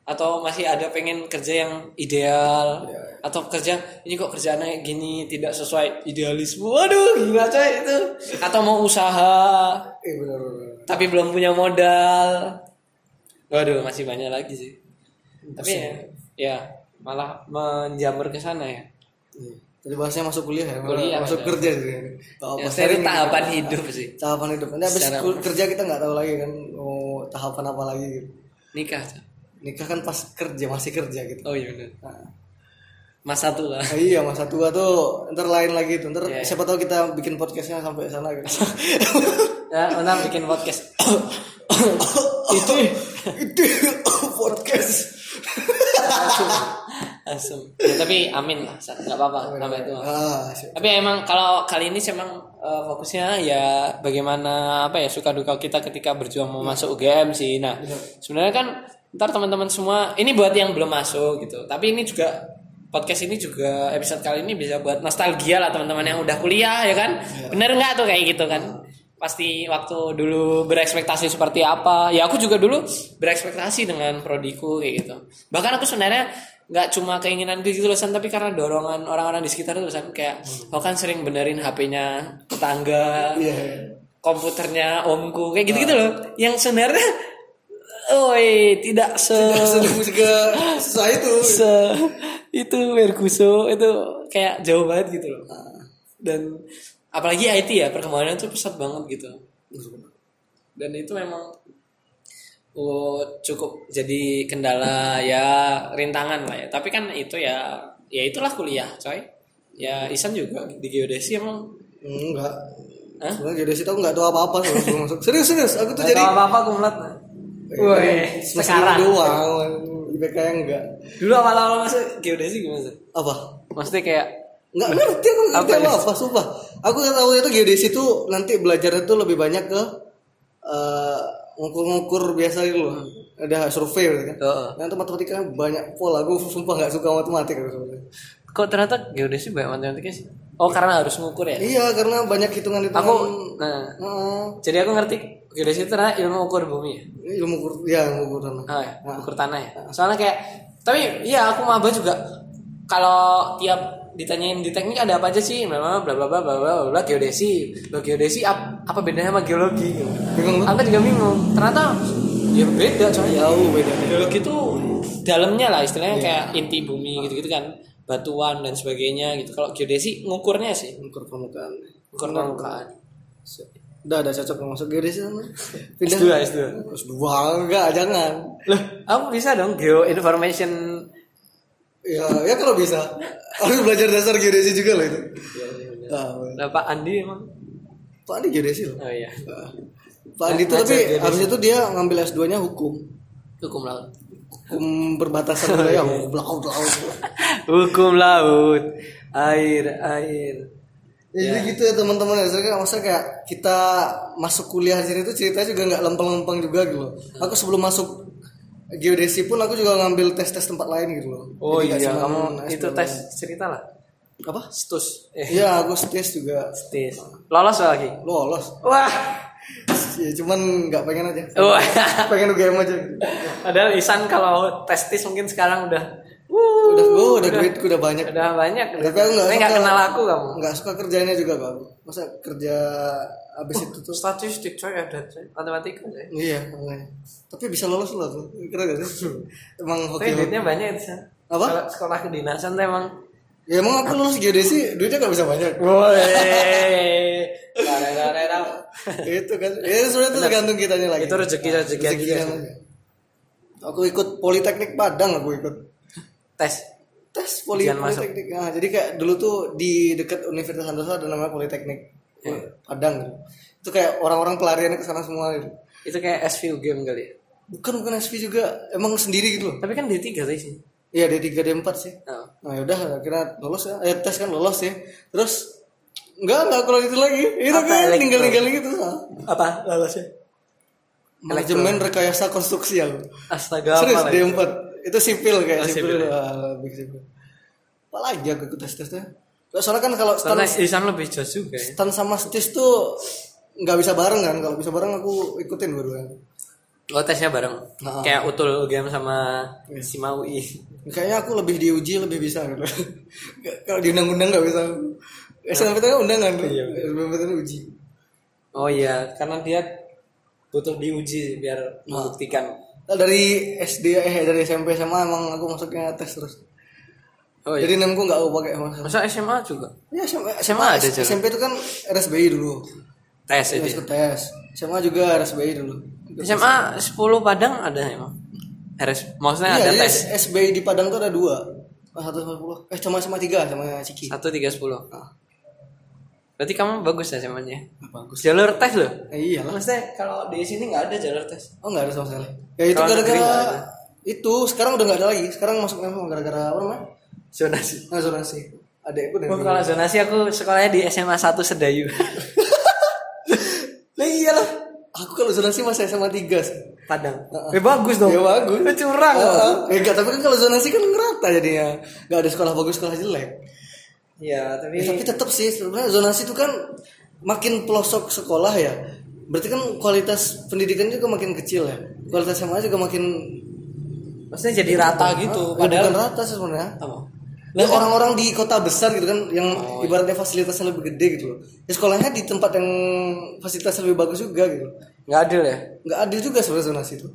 Atau masih ada pengen kerja yang ideal. Iya, atau kerja ini kok kerjaannya kayak gini tidak sesuai idealisme waduh gila coy itu atau mau usaha Eh benar benar. tapi belum punya modal waduh masih banyak lagi sih tapi ya, ya malah menjamur ke sana ya Iya. Tadi bahasnya masuk kuliah ya, Kuliah, masuk kerja sih. Ya, ini tahapan kita- hidup sih tahapan hidup. Nanti habis Secara- kul- kerja kita nggak tahu lagi kan mau tahapan apa lagi gitu. nikah. Nikah kan pas kerja masih kerja gitu. oh iya benar Nah, masa tua nah iya masa tua tuh. Ntar lain lagi tuh. Ntar Iya, iya. siapa tahu kita bikin podcastnya sampai sana gitu. ya benar bikin podcast. Itu itu podcast. Langsung langsung ya, tapi amin lah nggak apa-apa sampai itu. Ah tapi emang kalau kali ini sih emang eh, fokusnya ya bagaimana apa ya suka duka kita ketika berjuang mau masuk UGM sih. Nah sebenarnya kan ntar teman-teman semua ini buat yang belum masuk gitu. Tapi ini juga podcast ini juga episode kali ini bisa buat nostalgia lah teman-teman yang udah kuliah ya kan? Bener nggak tuh kayak gitu kan? Pasti waktu dulu berekspektasi seperti apa? Ya aku juga dulu berekspektasi dengan prodiku kayak gitu. Bahkan aku sebenarnya nggak cuma keinginan gitu loh San, tapi karena dorongan orang-orang di sekitar tuh San. kayak aku kan sering benerin HP-nya tetangga iya. komputernya omku kayak gitu-gitu loh. Yang sebenarnya oi tidak se juga susah itu. Se itu Merkuso itu kayak jauh banget gitu loh. Dan apalagi IT ya perkembangannya tuh pesat banget gitu. Dan itu memang oh, cukup jadi kendala ya rintangan lah ya. Tapi kan itu ya ya itulah kuliah coy. Ya Isan juga di geodesi emang? Enggak. Hah? situ aku nggak tahu apa apa sebelum masuk. Serius serius aku tuh Gak jadi tahu apa apa kumlat Woi, semester sekarang. doang IPK yang enggak dulu awal-awal masuk geodesi gimana sih? apa Maksudnya kayak Nggak ngerti aku nggak ngerti Apa apa, ya? sumpah. Aku nggak tahu itu geodesi itu nanti belajarnya tuh lebih banyak ke eh, ngukur-ngukur biasa gitu loh. Ada survei gitu kan. Heeh. Nah itu matematikanya banyak pola. Aku sumpah nggak suka matematik aku sebenarnya. kok ternyata geodesi banyak matematikanya sih? Oh karena harus ngukur ya? Iya karena banyak hitungan-hitungan. Aku nah Heeh. jadi aku ngerti geodesi itu ternyata ilmu ukur bumi ya? ilmu ukur, ya ilmu ukur tanah. Oh ya, ukur tanah ya. Soalnya kayak tapi iya aku maba juga kalau tiap ditanyain di teknik ada apa aja sih? Bla bla bla bla bla bla bla, geodesi. Lo geodesi ap- apa bedanya sama geologi? gitu. Bingung lu? Aku juga bingung. Ternyata ya beda coy. Jauh beda. Geologi itu dalamnya lah istilahnya kayak inti bumi gitu-gitu kan. Batuan dan sebagainya gitu. Kalau geodesi ngukurnya sih, Ukur permukaan. ukur permukaan. Udah ada cocok masuk geodesi sana. Pindah. S2, S2. Terus dua enggak jangan. Loh, aku bisa dong geo information Ya, ya kalau bisa. Harus belajar dasar geodesi juga loh itu. Ah, Nah, Pak Andi emang. Pak ini geodesi loh. Oh iya. Pak Andi itu Ngajar tapi habis itu dia ngambil S2 nya hukum hukum laut hukum berbatasan wilayah hukum laut laut hukum laut air air Ya, Jadi gitu ya teman-teman ya. Saya masa kayak kita masuk kuliah sini tuh ceritanya juga nggak lempeng-lempeng juga gitu loh. Aku sebelum masuk geodesi pun aku juga ngambil tes-tes tempat lain gitu loh. oh Jadi iya kamu S2 itu tes cerita lah apa? stus eh Iya, aku tes juga tes lolos lagi lolos. wah Ya cuman nggak pengen aja. wah pengen UGM aja. padahal Isan kalau testis mungkin sekarang udah Udah gue udah duitku udah banyak. udah banyak Tapi aku nggak nggak kenal aku kamu Nggak suka kerjanya juga aku. Masa kerja abis itu tuh statistik coy ada coy matematika coy Iya, makanya. Tapi bisa lolos lah tuh. Kira gak sih? Emang hoki. duitnya banyak itu. Apa? Kalau sekolah kedinasan tuh emang Ya emang aku lulus geodesi duitnya gak bisa banyak. Woi, itu kan. Ya sebenarnya itu tergantung kitanya lagi. itu rezeki rezeki aja. Aku ikut Politeknik Padang aku ikut. Tes. Tes poli. Politeknik. Nah, jadi kayak dulu tuh di dekat Universitas Santoso ada namanya Politeknik Padang. gitu. Itu kayak orang-orang pelariannya ke sana semua gitu. Itu kayak SVU game kali. ya. Bukan bukan SV juga, emang sendiri gitu loh. Tapi kan D3 tuh sih. Iya D3 D4 sih. Oh. Nah yaudah kira lolos ya. Eh, tes kan lolos ya. Terus enggak enggak aku lanjut lagi. Itu kan elektro? tinggal tinggal gitu. Apa lolosnya? Manajemen rekayasa konstruksi aku. Astaga Serius apa lagi? D4 itu sipil kayak Oh, sipil, sipil. ah, lebih sipil. Apalagi aku ikut tes tesnya. Soalnya kan kalau stan, Karena Isan lebih jos juga ya. stan sama stis tuh nggak bisa bareng kan. Kalau bisa bareng aku ikutin dua-duanya. Oh tesnya bareng. Nah. Kayak utul game sama Sima UI. Kayaknya aku lebih diuji lebih bisa gitu. kalau di undang-undang nggak bisa. SNMPTN kan undangan tuh. Iya. SNMPTN uji. Oh iya, karena dia butuh diuji biar membuktikan. Nah, dari SD eh dari SMP SMA emang aku masuknya tes terus. Oh iya. Jadi nemku nggak aku pakai mas. Masa SMA juga? Ya SMA, SMA ada juga. SMP itu kan RSBI dulu. Tes Ya, itu. ikut tes. SMA juga RSBI dulu. SMA 10 Padang ada emang. RS, maksudnya Iya, ada tes. SBI di Padang tuh ada dua. Oh, Satu sama sepuluh. Eh cuma sama tiga sama Ciki. 1 3 10. Ah. Berarti kamu bagus ya SMA-nya. Bagus. Jalur tes loh. Eh, iya lah. Maksudnya kalau di sini nggak ada jalur tes. Oh nggak ada sama sekali. Ya itu gara-gara itu sekarang udah nggak ada lagi. Sekarang masuk memang gara-gara apa namanya? Zonasi. Nah, zonasi. Adekku dan Oh, kalau zonasi aku sekolahnya di SMA 1 Sedayu. Lah iyalah. Aku kalau zonasi masih SMA 3 sih. Padang. Eh bagus dong. Ya bagus. Curang. Heeh. Eh enggak, tapi kan kalau zonasi kan ngerata jadinya. Enggak ada sekolah bagus, sekolah jelek. Iya, tapi Ya, tapi tetap sih sebenarnya zonasi itu kan makin pelosok sekolah ya. Berarti kan kualitas pendidikan juga makin kecil ya. Kualitas SMA juga makin maksudnya jadi rata gitu. Ya, Padahal bukan rata sebenarnya. apa? Ya, orang-orang di kota besar gitu kan yang ibaratnya fasilitasnya lebih gede gitu loh. Ya sekolahnya di tempat yang fasilitasnya lebih bagus juga gitu. Nggak adil ya? Nggak adil juga sebenarnya zonasi itu.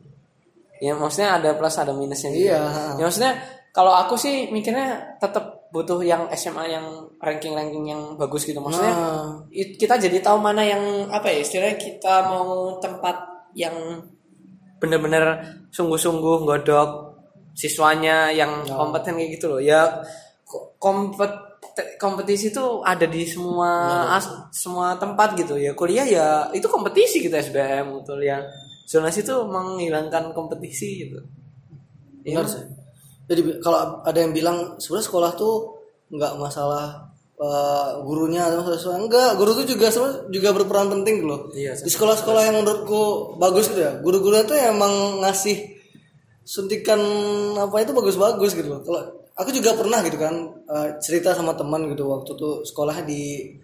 Ya maksudnya ada plus ada minusnya juga. Iya. Ya maksudnya kalau aku sih mikirnya tetap butuh yang SMA yang ranking-ranking yang bagus gitu. Maksudnya Nah. it- kita jadi tahu mana yang apa ya istilahnya kita mau tempat yang bener-bener sungguh-sungguh godok siswanya yang kompeten kayak gitu loh. Ya ko- kompet kompetisi itu ada di semua as- semua tempat gitu ya kuliah ya itu kompetisi gitu SBM betul ya zonasi itu menghilangkan kompetisi gitu Ya, Benar sih. Jadi kalau ada yang bilang sebenarnya sekolah tuh nggak masalah eh, gurunya atau masalah enggak guru tuh juga sebenarnya juga berperan penting loh. Iya, di sekolah-sekolah yang menurutku bagus gitu ya guru-gurunya tuh emang ngasih suntikan apa itu bagus-bagus gitu loh. Kalau aku juga pernah gitu kan eh, cerita sama teman gitu waktu tuh sekolah di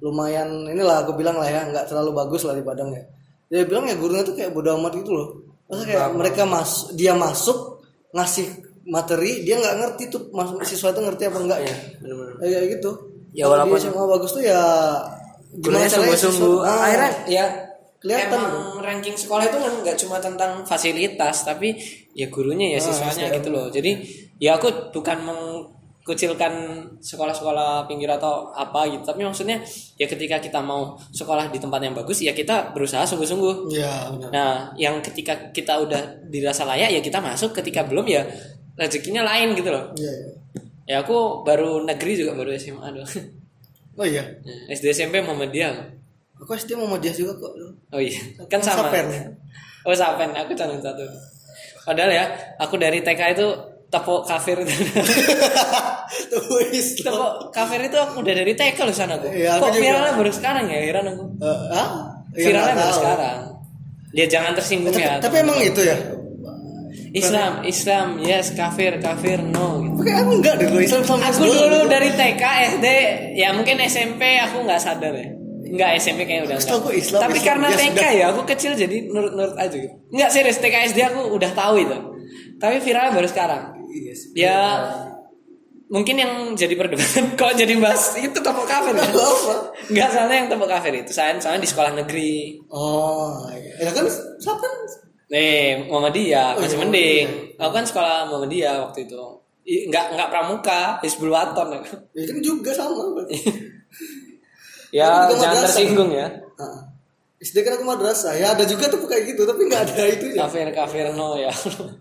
lumayan inilah aku bilang lah ya nggak terlalu bagus lah di Padang ya. Dia bilang ya gurunya tuh kayak bodo amat gitu loh. Masa kayak mereka mas dia masuk ngasih materi dia nggak ngerti tuh mas siswa itu ngerti apa enggak. Ya bener-bener. kayak gitu. Ya, walaupun- dia SMA bagus tuh ya gurunya caranya siswa- ah, akhirnya ya kelihatan. emang ranking sekolah itu kan nggak cuma tentang fasilitas tapi ya gurunya ya Ah, siswanya gitu loh. Jadi ya aku bukan mengkucilkan sekolah-sekolah pinggir atau apa gitu. Tapi maksudnya ya ketika kita mau sekolah di tempat yang bagus ya kita berusaha sungguh-sungguh. Iya benar. Nah, yang ketika kita udah dirasa layak ya kita masuk, ketika belum ya rezekinya lain gitu loh. Iya, iya. Ya aku baru negeri juga baru SMA doang. Oh iya. SD SMP Muhammadiyah. Aku SD Muhammadiyah juga kok. Oh iya, kan sama. Sapen. Oh sapen, aku calon satu. Padahal ya, aku dari TK itu tepuk kafir Islam. tepuk kafir itu aku udah dari TK loh sana aku. Aku Kok viralnya baru sekarang ya, heran aku. Eh, ah? Ya, Viralnya nggak baru tahu. sekarang. Ya jangan tersinggung Tapi, ya. tapi emang itu ya. Islam, Islam, yes, kafir, kafir, no. Gitu. Tapi aku enggak dulu Islam sama Aku dulu dari TK, SD, ya mungkin SMP aku nggak sadar ya. Enggak SMP kayaknya udah Setahu enggak. aku Islam, Tapi Islam, karena ya TK sudah. ya, aku kecil jadi nurut-nurut aja gitu. Enggak serius, TK SD aku udah tahu itu. Tapi viralnya baru sekarang. Iya sih. Ya mungkin yang jadi perdebatan kok jadi bahas itu tepuk kafir kan? Enggak soalnya yang tepuk kafir itu saya soalnya di sekolah negeri. Oh, iya. ya kan siapa? Nih, Muhammadiyah Oh, masih iya, mending. Aku kan sekolah Muhammadiyah waktu itu. I- Enggak enggak pramuka, Hizbul Waton. Ya kan juga sama. berarti. Ya, juga jangan madrasah. tersinggung ya. Ah. SD kan aku madrasah. Ya ada juga tuh kayak gitu, tapi nggak ada itu ya. Kafir kafir no ya.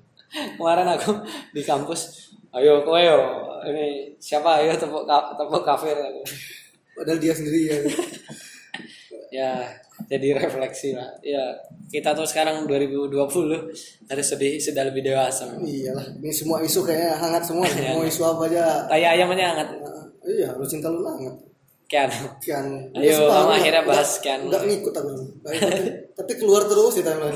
Kemarin aku di kampus, ayo kowe yo. Ini siapa ayo tepuk tepuk kafir aku. Padahal dia sendiri ya. Ya, jadi refleksi lah. Ya, kita tuh sekarang 2020 harus lebih sudah lebih dewasa. Iyalah, ini semua isu kayaknya hangat semua. Mau isu apa aja. Tai ayam aja hangat. Ah, iya, lu cinta lu hangat. Kian. Kian. Ayo, kamu aku akhirnya bahas Kian. Nggak ngikut aku. Tapi keluar terus di timeline.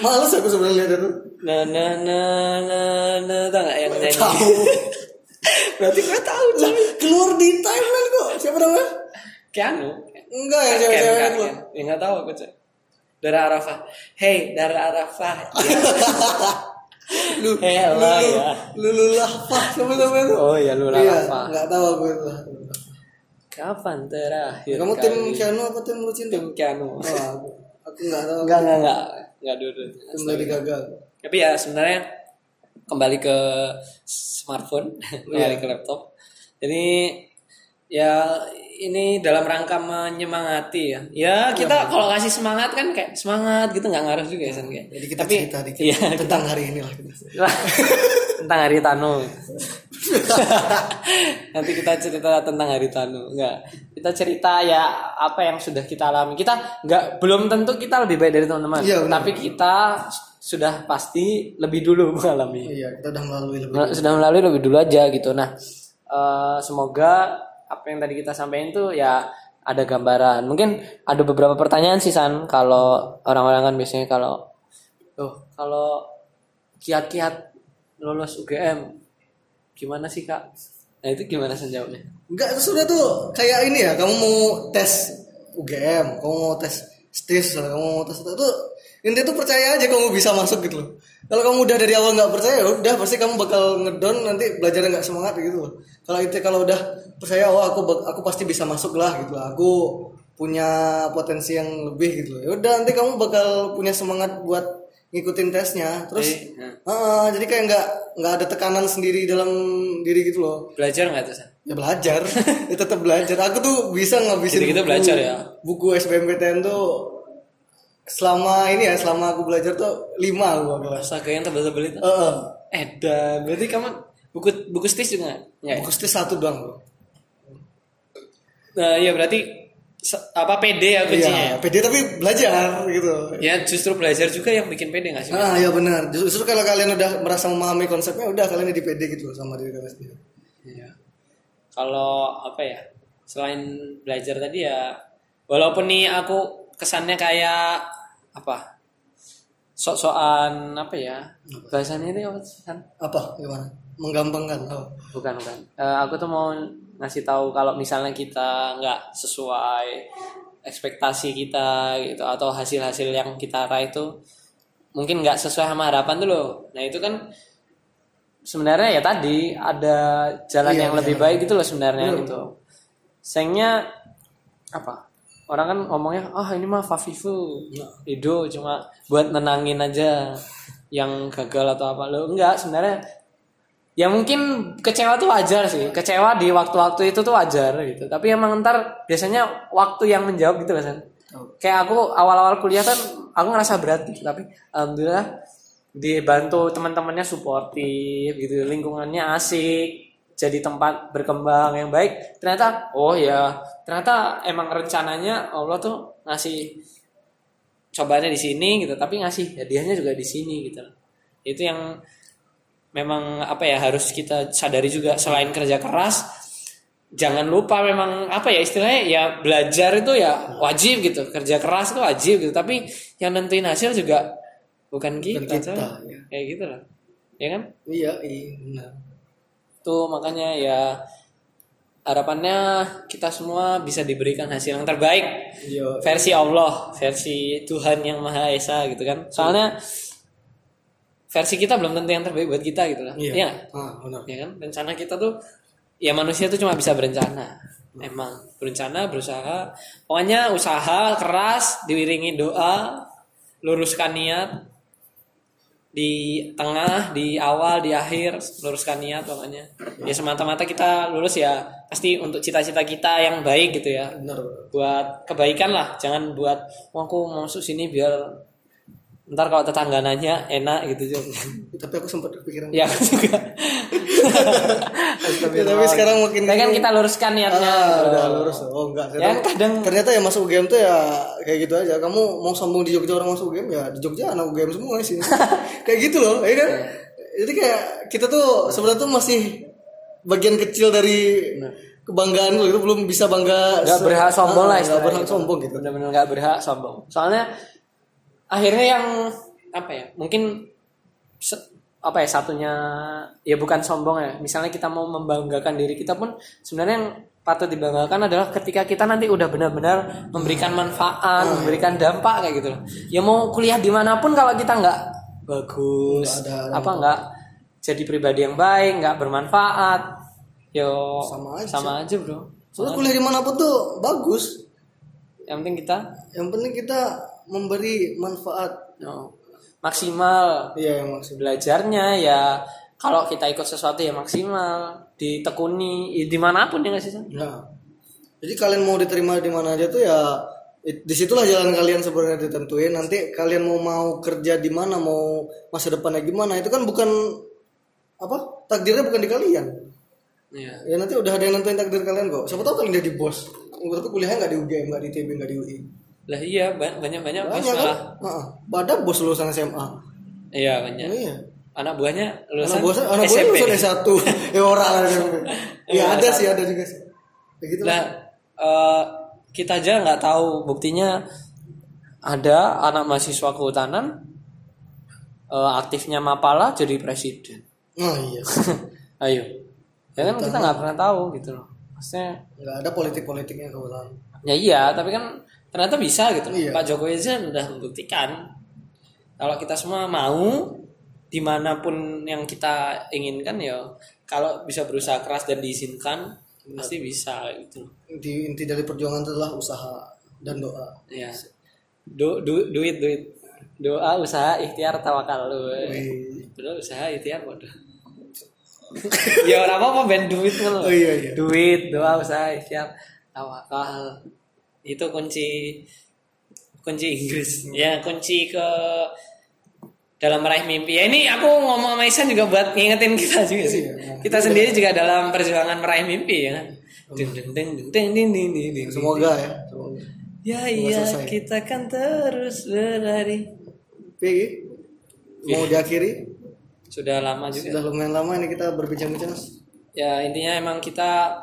Males aku sebenarnya lihat itu. Nah, nah, nah, nah, tau gak yang nyanyi? Tahu. Berarti gue tahu Lah, keluar di timeline kok. Siapa namanya? Kianu. Enggak ya, Ken, cewek-cewek itu. Ya nggak tahu aku cek. Dara Arafah. Hey, Dara Arafah. Ya. Lu, Hello, lu, ya. lu, lu lahfah sama sama itu. Oh iya, lu Iya, Arafah. nggak tahu aku itu. Kapan terakhir? Kamu tim kali? Keanu apa tim lu cinta? tim Kianu. Oh, aku, aku nggak tahu. Enggak, enggak, enggak. Enggak dulu. Tim Lady Gaga. Tapi ya sebenarnya kembali ke smartphone, Iya. kembali ke laptop. Jadi ya ini dalam rangka menyemangati ya. Ya kita kalau kasih semangat kan kayak semangat gitu nggak ngaruh juga ya San kayak. Jadi kita Tapi, cerita dikit Iya, tentang hari ini lah. kita. tentang hari Tanu. Nanti kita cerita tentang hari Tanu. Enggak. Kita cerita ya apa yang sudah kita alami. Kita enggak belum tentu kita lebih baik dari teman-teman. Iya, benar. Tapi kita sudah pasti lebih dulu mengalami. Iya, kita udah melalui lebih. Nah, sudah melalui lebih dulu aja gitu. Nah, eh, semoga apa yang tadi kita sampaikan tuh ya ada gambaran. Mungkin ada beberapa pertanyaan sih San kalau orang-orang kan biasanya kalau oh kalau kiat-kiat lulus UGM gimana sih Kak? Nah, itu gimana San jawabnya? Enggak, sudah tuh kayak ini ya. Kamu mau tes UGM, kamu mau tes STIS, kamu mau tes itu intinya tuh percaya aja kamu bisa masuk gitu loh. Kalau kamu udah dari awal nggak percaya, ya udah pasti kamu bakal ngedon nanti belajarnya nggak semangat gitu loh. Kalau itu kalau udah percaya, oh aku aku pasti bisa masuk lah gitu lah. Aku punya potensi yang lebih gitu loh. Ya udah nanti kamu bakal punya semangat buat ngikutin tesnya. Terus, Jadi, nah, ah, jadi kayak nggak nggak ada tekanan sendiri dalam diri gitu loh belajar nggak tuh San? ya belajar ya tetap belajar aku tuh bisa ngabisin Gitu-gitu buku, belajar ya? buku SBMPTN tuh selama ini ya selama aku belajar tuh lima aku kelas Astaga yang tebel-tebel itu. Heeh. Edan, berarti kamu buku buku stis juga nggak? Nggak ya? buku stis satu doang bro. Nah, iya berarti se- apa PD ya kuncinya ya? Iya, pede tapi belajar gitu. Ya justru belajar juga yang bikin pede gak sih? Ah ya benar. Justru kalau kalian udah merasa memahami konsepnya, udah kalian jadi pede gitu loh sama diri kalian sendiri. Iya. Kalau apa ya? Selain belajar tadi ya, walaupun nih aku kesannya kayak apa? Sok-sokan apa ya? Bahasanya itu apa? San? Apa? Gimana? Menggampangkan. Oh. Bukan bukan. Eh, aku tuh mau ngasih tahu kalau misalnya kita nggak sesuai ekspektasi kita gitu atau hasil-hasil yang kita raih itu mungkin nggak sesuai sama harapan tuh loh. Nah itu kan sebenarnya ya tadi ada jalan Iya, yang lebih jalan. baik gitu loh sebenarnya gitu. Sayangnya apa? Orang kan ngomongnya, ah ini mah Fafifu, Ido cuma buat nenangin aja yang gagal atau apa. Lo enggak sebenarnya ya mungkin kecewa tuh wajar sih. Kecewa di waktu-waktu itu tuh wajar gitu. Tapi emang ntar biasanya waktu yang menjawab gitu San kayak aku awal-awal kuliah kan aku ngerasa berat gitu. Tapi alhamdulillah dibantu teman-temannya suportif gitu lingkungannya asik jadi tempat berkembang yang baik ternyata oh ya ternyata emang rencananya Allah tuh ngasih cobanya di sini gitu tapi ngasih hadiahnya juga di sini gitu. Itu yang memang apa ya harus kita sadari juga selain kerja keras jangan lupa memang apa ya istilahnya ya belajar itu ya wajib gitu kerja keras itu wajib gitu tapi yang nentuin hasil juga bukan kita, kita, ya. kayak gitu lah ya kan? Iya iya benar tuh makanya ya harapannya kita semua bisa diberikan hasil yang terbaik. Iya versi Allah versi Tuhan yang Maha Esa gitu kan. Soalnya versi kita belum tentu yang terbaik buat kita gitu lah. Iya. Nggak? ah benar. Ya kan? Rencana kita tuh ya manusia tuh cuma bisa berencana. Emang. Berencana berusaha. Pokoknya usaha keras diiringi doa luruskan niat di tengah di awal di akhir luruskan niat pokoknya. Ya semata-mata kita lulus ya pasti untuk cita-cita kita yang baik gitu ya. Benar buat kebaikan lah jangan buat "Wah, aku masuk sini biar ntar kalau tetangga nanya enak gitu juga tapi aku sempat kepikiran. Ya aku juga Ya, tapi sekarang makin kan kita luruskan niatnya. Ah, gitu. udah lurus. Oh enggak Ya, kadang ternyata ya masuk UGM tuh ya kayak gitu aja. Kamu mau sombong di Jogja orang masuk UGM ya di Jogja anak UGM semua sih kayak gitu loh ya kan? Jadi kayak kita tuh sebenarnya tuh masih bagian kecil dari kebanggaan loh itu belum bisa bangga nggak berhak sombong lah Ah, nggak istilahnya berhak gitu. sombong gitu. bener-bener nggak berhak sombong. Soalnya akhirnya yang apa ya mungkin se- apa ya satunya ya bukan sombong ya. Misalnya kita mau membanggakan diri kita pun sebenarnya yang patut dibanggakan adalah ketika kita nanti udah benar-benar memberikan manfaat memberikan dampak kayak gitu loh. Ya mau kuliah di mana pun kalau kita nggak bagus Nggak ada apa nggak jadi pribadi yang baik nggak bermanfaat yo Sama aja. sama aja bro. Soalnya kuliah di mana pun tuh bagus. Yang penting kita yang penting kita memberi manfaat. No, maksimal iya yang maksud belajarnya ya kalau kita ikut sesuatu ya maksimal ditekuni ya di mana pun ya nggak sih? Nah, jadi kalian mau diterima di mana aja tuh ya it- di situlah jalan kalian sebenarnya ditentuin. Nanti kalian mau mau kerja di mana, mau masa depannya gimana, itu kan bukan apa takdirnya bukan di kalian. Iya. Ya nanti udah ada yang nentuin takdir kalian kok. Siapa tahu kalian jadi bos. Tapi kuliahnya nggak di UGM, nggak di ITB, nggak di UI. Lah iya ba- banyak banyak Banyak kan? Heeh. Pada bos lulusan SMA. iya banyak Iya. anak buahnya lulusan Anak bos, anak SMP lulusan S1. ya orang lah SMP. Ya Iya, ada sih, ada juga sih. Ya gitu lah. lah eh, kita aja nggak tahu buktinya ada anak mahasiswa kehutanan eh, aktifnya Mapala jadi presiden Oh iya. ayo ya kan kita nggak pernah tahu gitu loh maksudnya Nggak ada politik-politiknya kebetulan. ya iya tapi kan ternyata bisa gitu. Iya. Pak Jokowi aja udah membuktikan kalau kita semua mau di mana pun yang kita inginkan ya kalau bisa berusaha keras dan diizinkan pasti bisa gitu Inti, inti dari perjuangan itu adalah usaha dan doa. ya du, du, duit duit doa usaha ikhtiar tawakal lu. Betul, usaha ikhtiar waduh ya orang apa band duit kan Oh iya iya. duit doa usaha ikhtiar tawakal itu kunci kunci Inggris ya kunci ke dalam meraih mimpi ya ini aku ngomong sama Isan juga buat ngingetin kita juga sih Iya. kita sendiri juga dalam perjuangan meraih mimpi ya ding ding ding ding ding ding ding ding ding. Semoga ya. Semoga. ya iya kita kan terus berlari Oke, mau diakhiri? sudah lama juga Sudah lumayan lama ini kita berbincang-bincang. ya intinya emang kita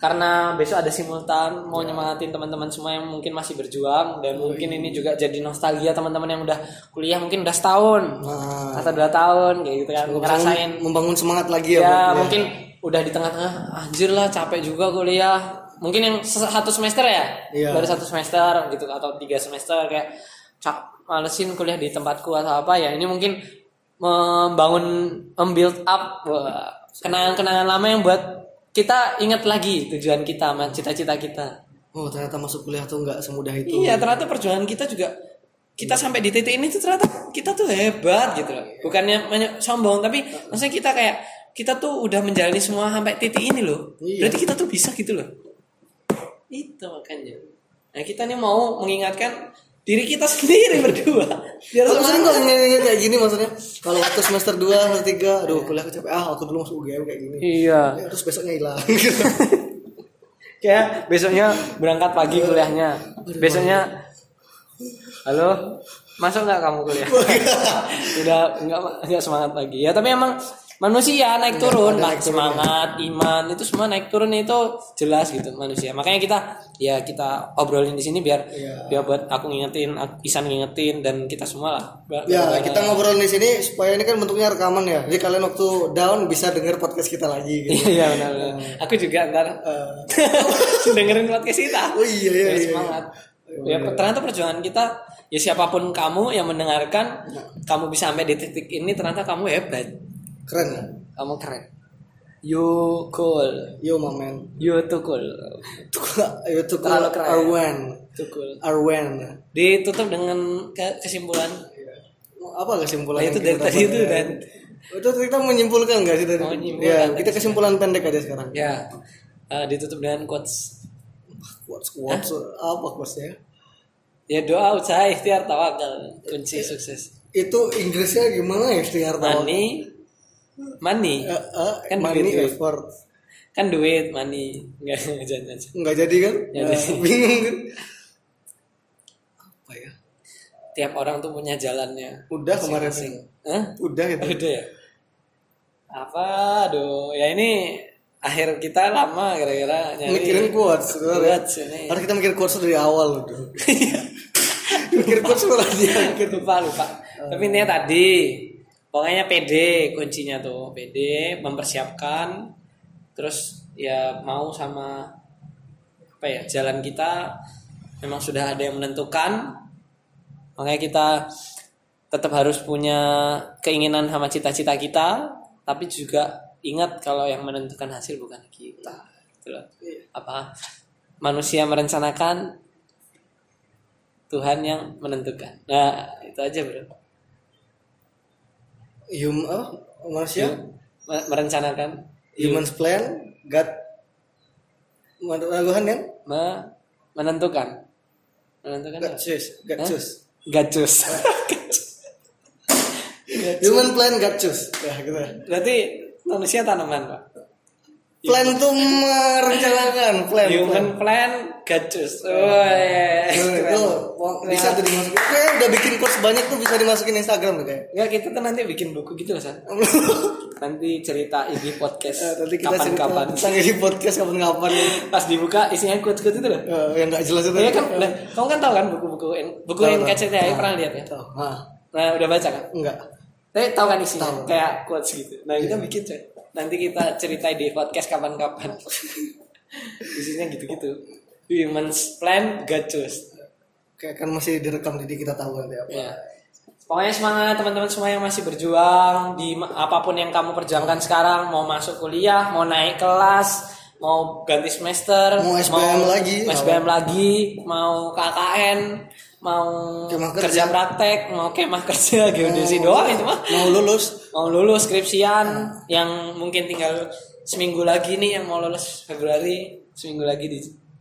karena besok ada simultan mau nyemangatin teman-teman semua yang mungkin masih berjuang dan mungkin ini juga jadi nostalgia teman-teman yang udah kuliah mungkin udah setahun Nah, atau dua tahun kayak gitu kan ngerasain. membangun semangat lagi ya. ya mungkin udah di tengah-tengah anjir lah capek juga kuliah. Mungkin yang satu semester ya? Iya. baru satu semester gitu atau tiga semester kayak cak malesin kuliah di tempatku atau apa ya. Ini mungkin membangun membuild up wah, kenangan-kenangan lama yang buat kita ingat lagi tujuan kita sama cita-cita kita. Oh ternyata masuk kuliah tuh nggak semudah itu. iya ternyata perjuangan kita juga kita sampai di titik ini tuh ternyata kita tuh hebat gitu loh. Bukannya sombong tapi maksudnya kita kayak kita tuh udah menjalani semua sampai titik ini loh. Iya. berarti kita tuh bisa gitu loh. Itu makanya. Nah kita nih mau mengingatkan diri kita sendiri berdua biar Aku sering kok kayak gini maksudnya. Kalau waktu semester 2, semester 3, aduh kuliah capek. Ah, aku dulu masuk UGM kayak gini. iya Ya, terus besoknya hilang. kayak besoknya berangkat pagi kuliahnya besoknya halo masuk nggak kamu kuliah udah nggak nggak semangat lagi ya tapi emang manusia naik turun lah semangat iman itu semua naik turun itu jelas gitu manusia makanya kita ya kita obrolin di sini biar Iya. biar buat aku ngingetin Isan ngingetin dan kita semua lah ya, kita ngobrol di sini supaya ini kan bentuknya rekaman ya. Jadi kalian waktu down bisa denger podcast kita lagi gitu. iya benar, benar. aku juga ntar dengerin podcast kita Oh iya iya. Biar iya. semangat ya ternyata perjuangan kita ya siapa pun kamu yang mendengarkan kamu bisa sampai di titik ini ternyata kamu hebat Keren kamu keren you cool Yo mamen. you too cool Ayo tuh Terlalu keren. Arwen. too cool Arwen. ditutup dengan ke- kesimpulan Apa kesimpulan? Nah, itu dari tadi itu dan Itu kita menyimpulkan gak sih tadi? Menyimpulkan. Ya, kita kesimpulan pendek aja sekarang. ya eh, ditutup dengan quotes Quotes quotes apa quotesnya? ya doa usaha ikhtiar tawakal kunci sukses Itu Inggrisnya gimana ya ikhtiar tahu? money money Eh, eh, Kan money duit, duit. effort. kan duit money nggak jangan. Enggak jadi kan? Nggak jadi. bingung kan? Apa ya? tiap orang tuh punya jalannya Udah kemarin Masing-masing. Hah? Udah itu. udah ya apa aduh ya ini akhir kita lama kira-kira nyari Mikirin quotes sebenarnya. quotes ini Harus kita mikir quotes dari awal udah. mikir quotes malah dia mikir. lupa lupa tapi intinya tadi pokoknya PD kuncinya tuh PD mempersiapkan terus ya mau sama apa ya jalan kita memang sudah ada yang menentukan. Makanya kita tetap harus punya keinginan sama cita-cita kita tapi juga ingat kalau yang menentukan hasil bukan kita gitu loh. apa? Manusia merencanakan Tuhan yang menentukan. Nah itu aja bro Hum, oh, manusia Me- merencanakan Human's plan, God Tuhan yang me- menentukan menentukan God apa? choose, God Hah? choose. gacus Human plan, God choose. Ya gitu. berarti manusia tanaman pak Plan tuh merencanakan plan. human plan gacus oh iya. Tuh, Keren. tuh, bisa tuh dimasukin. Oke, udah bikin quotes banyak tuh bisa dimasukin Instagram tuh kayak. Enggak kita tuh nanti bikin buku gitu loh San nanti cerita ini podcast Eh, Nanti kita kapan-kapan tentang ini podcast kapan-kapan. pas dibuka isinya quotes-quotes itu loh Eh, yang nggak jelas itu. Iya kan, nah, kamu kan tahu kan buku-buku buku yang tahu. KCTI pernah lihat ya? Tahu. Ah, Nah, udah baca kan? enggak. Tapi tahu kan isinya? Tahu. Kayak quotes gitu. Nah, kita bikin coy. Nanti kita ceritain di podcast kapan-kapan. isinya gitu-gitu. Women's plan gacus. Kayak kan masih direkam jadi kita tahu nanti apa. Ya. Pokoknya semangat teman-teman semua yang masih berjuang di apa pun yang kamu perjuangkan sekarang, mau masuk kuliah, mau naik kelas, mau ganti semester, Mau SBM lagi. mau SBM lagi, mau KKN, mau Kemah kerja. kerja. praktek, mau kemah kerja geodesi doang itu mah. Mau lulus Mau lulus skripsian yang mungkin tinggal seminggu lagi nih yang mau lulus Februari, seminggu lagi di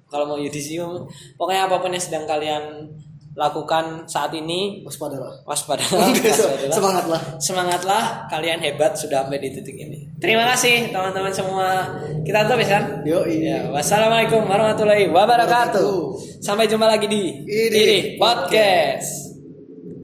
kalau mau yudisium. Pokoknya apa pun yang sedang kalian lakukan saat ini waspadalah. waspada Oke, so- waspadalah. Semangatlah. semangatlah kalian hebat sudah sampai di titik ini terima kasih teman-teman semua kita tutup ya San? Yo, ya, wassalamualaikum warahmatullahi wabarakatuh sampai jumpa lagi di Idi Podcast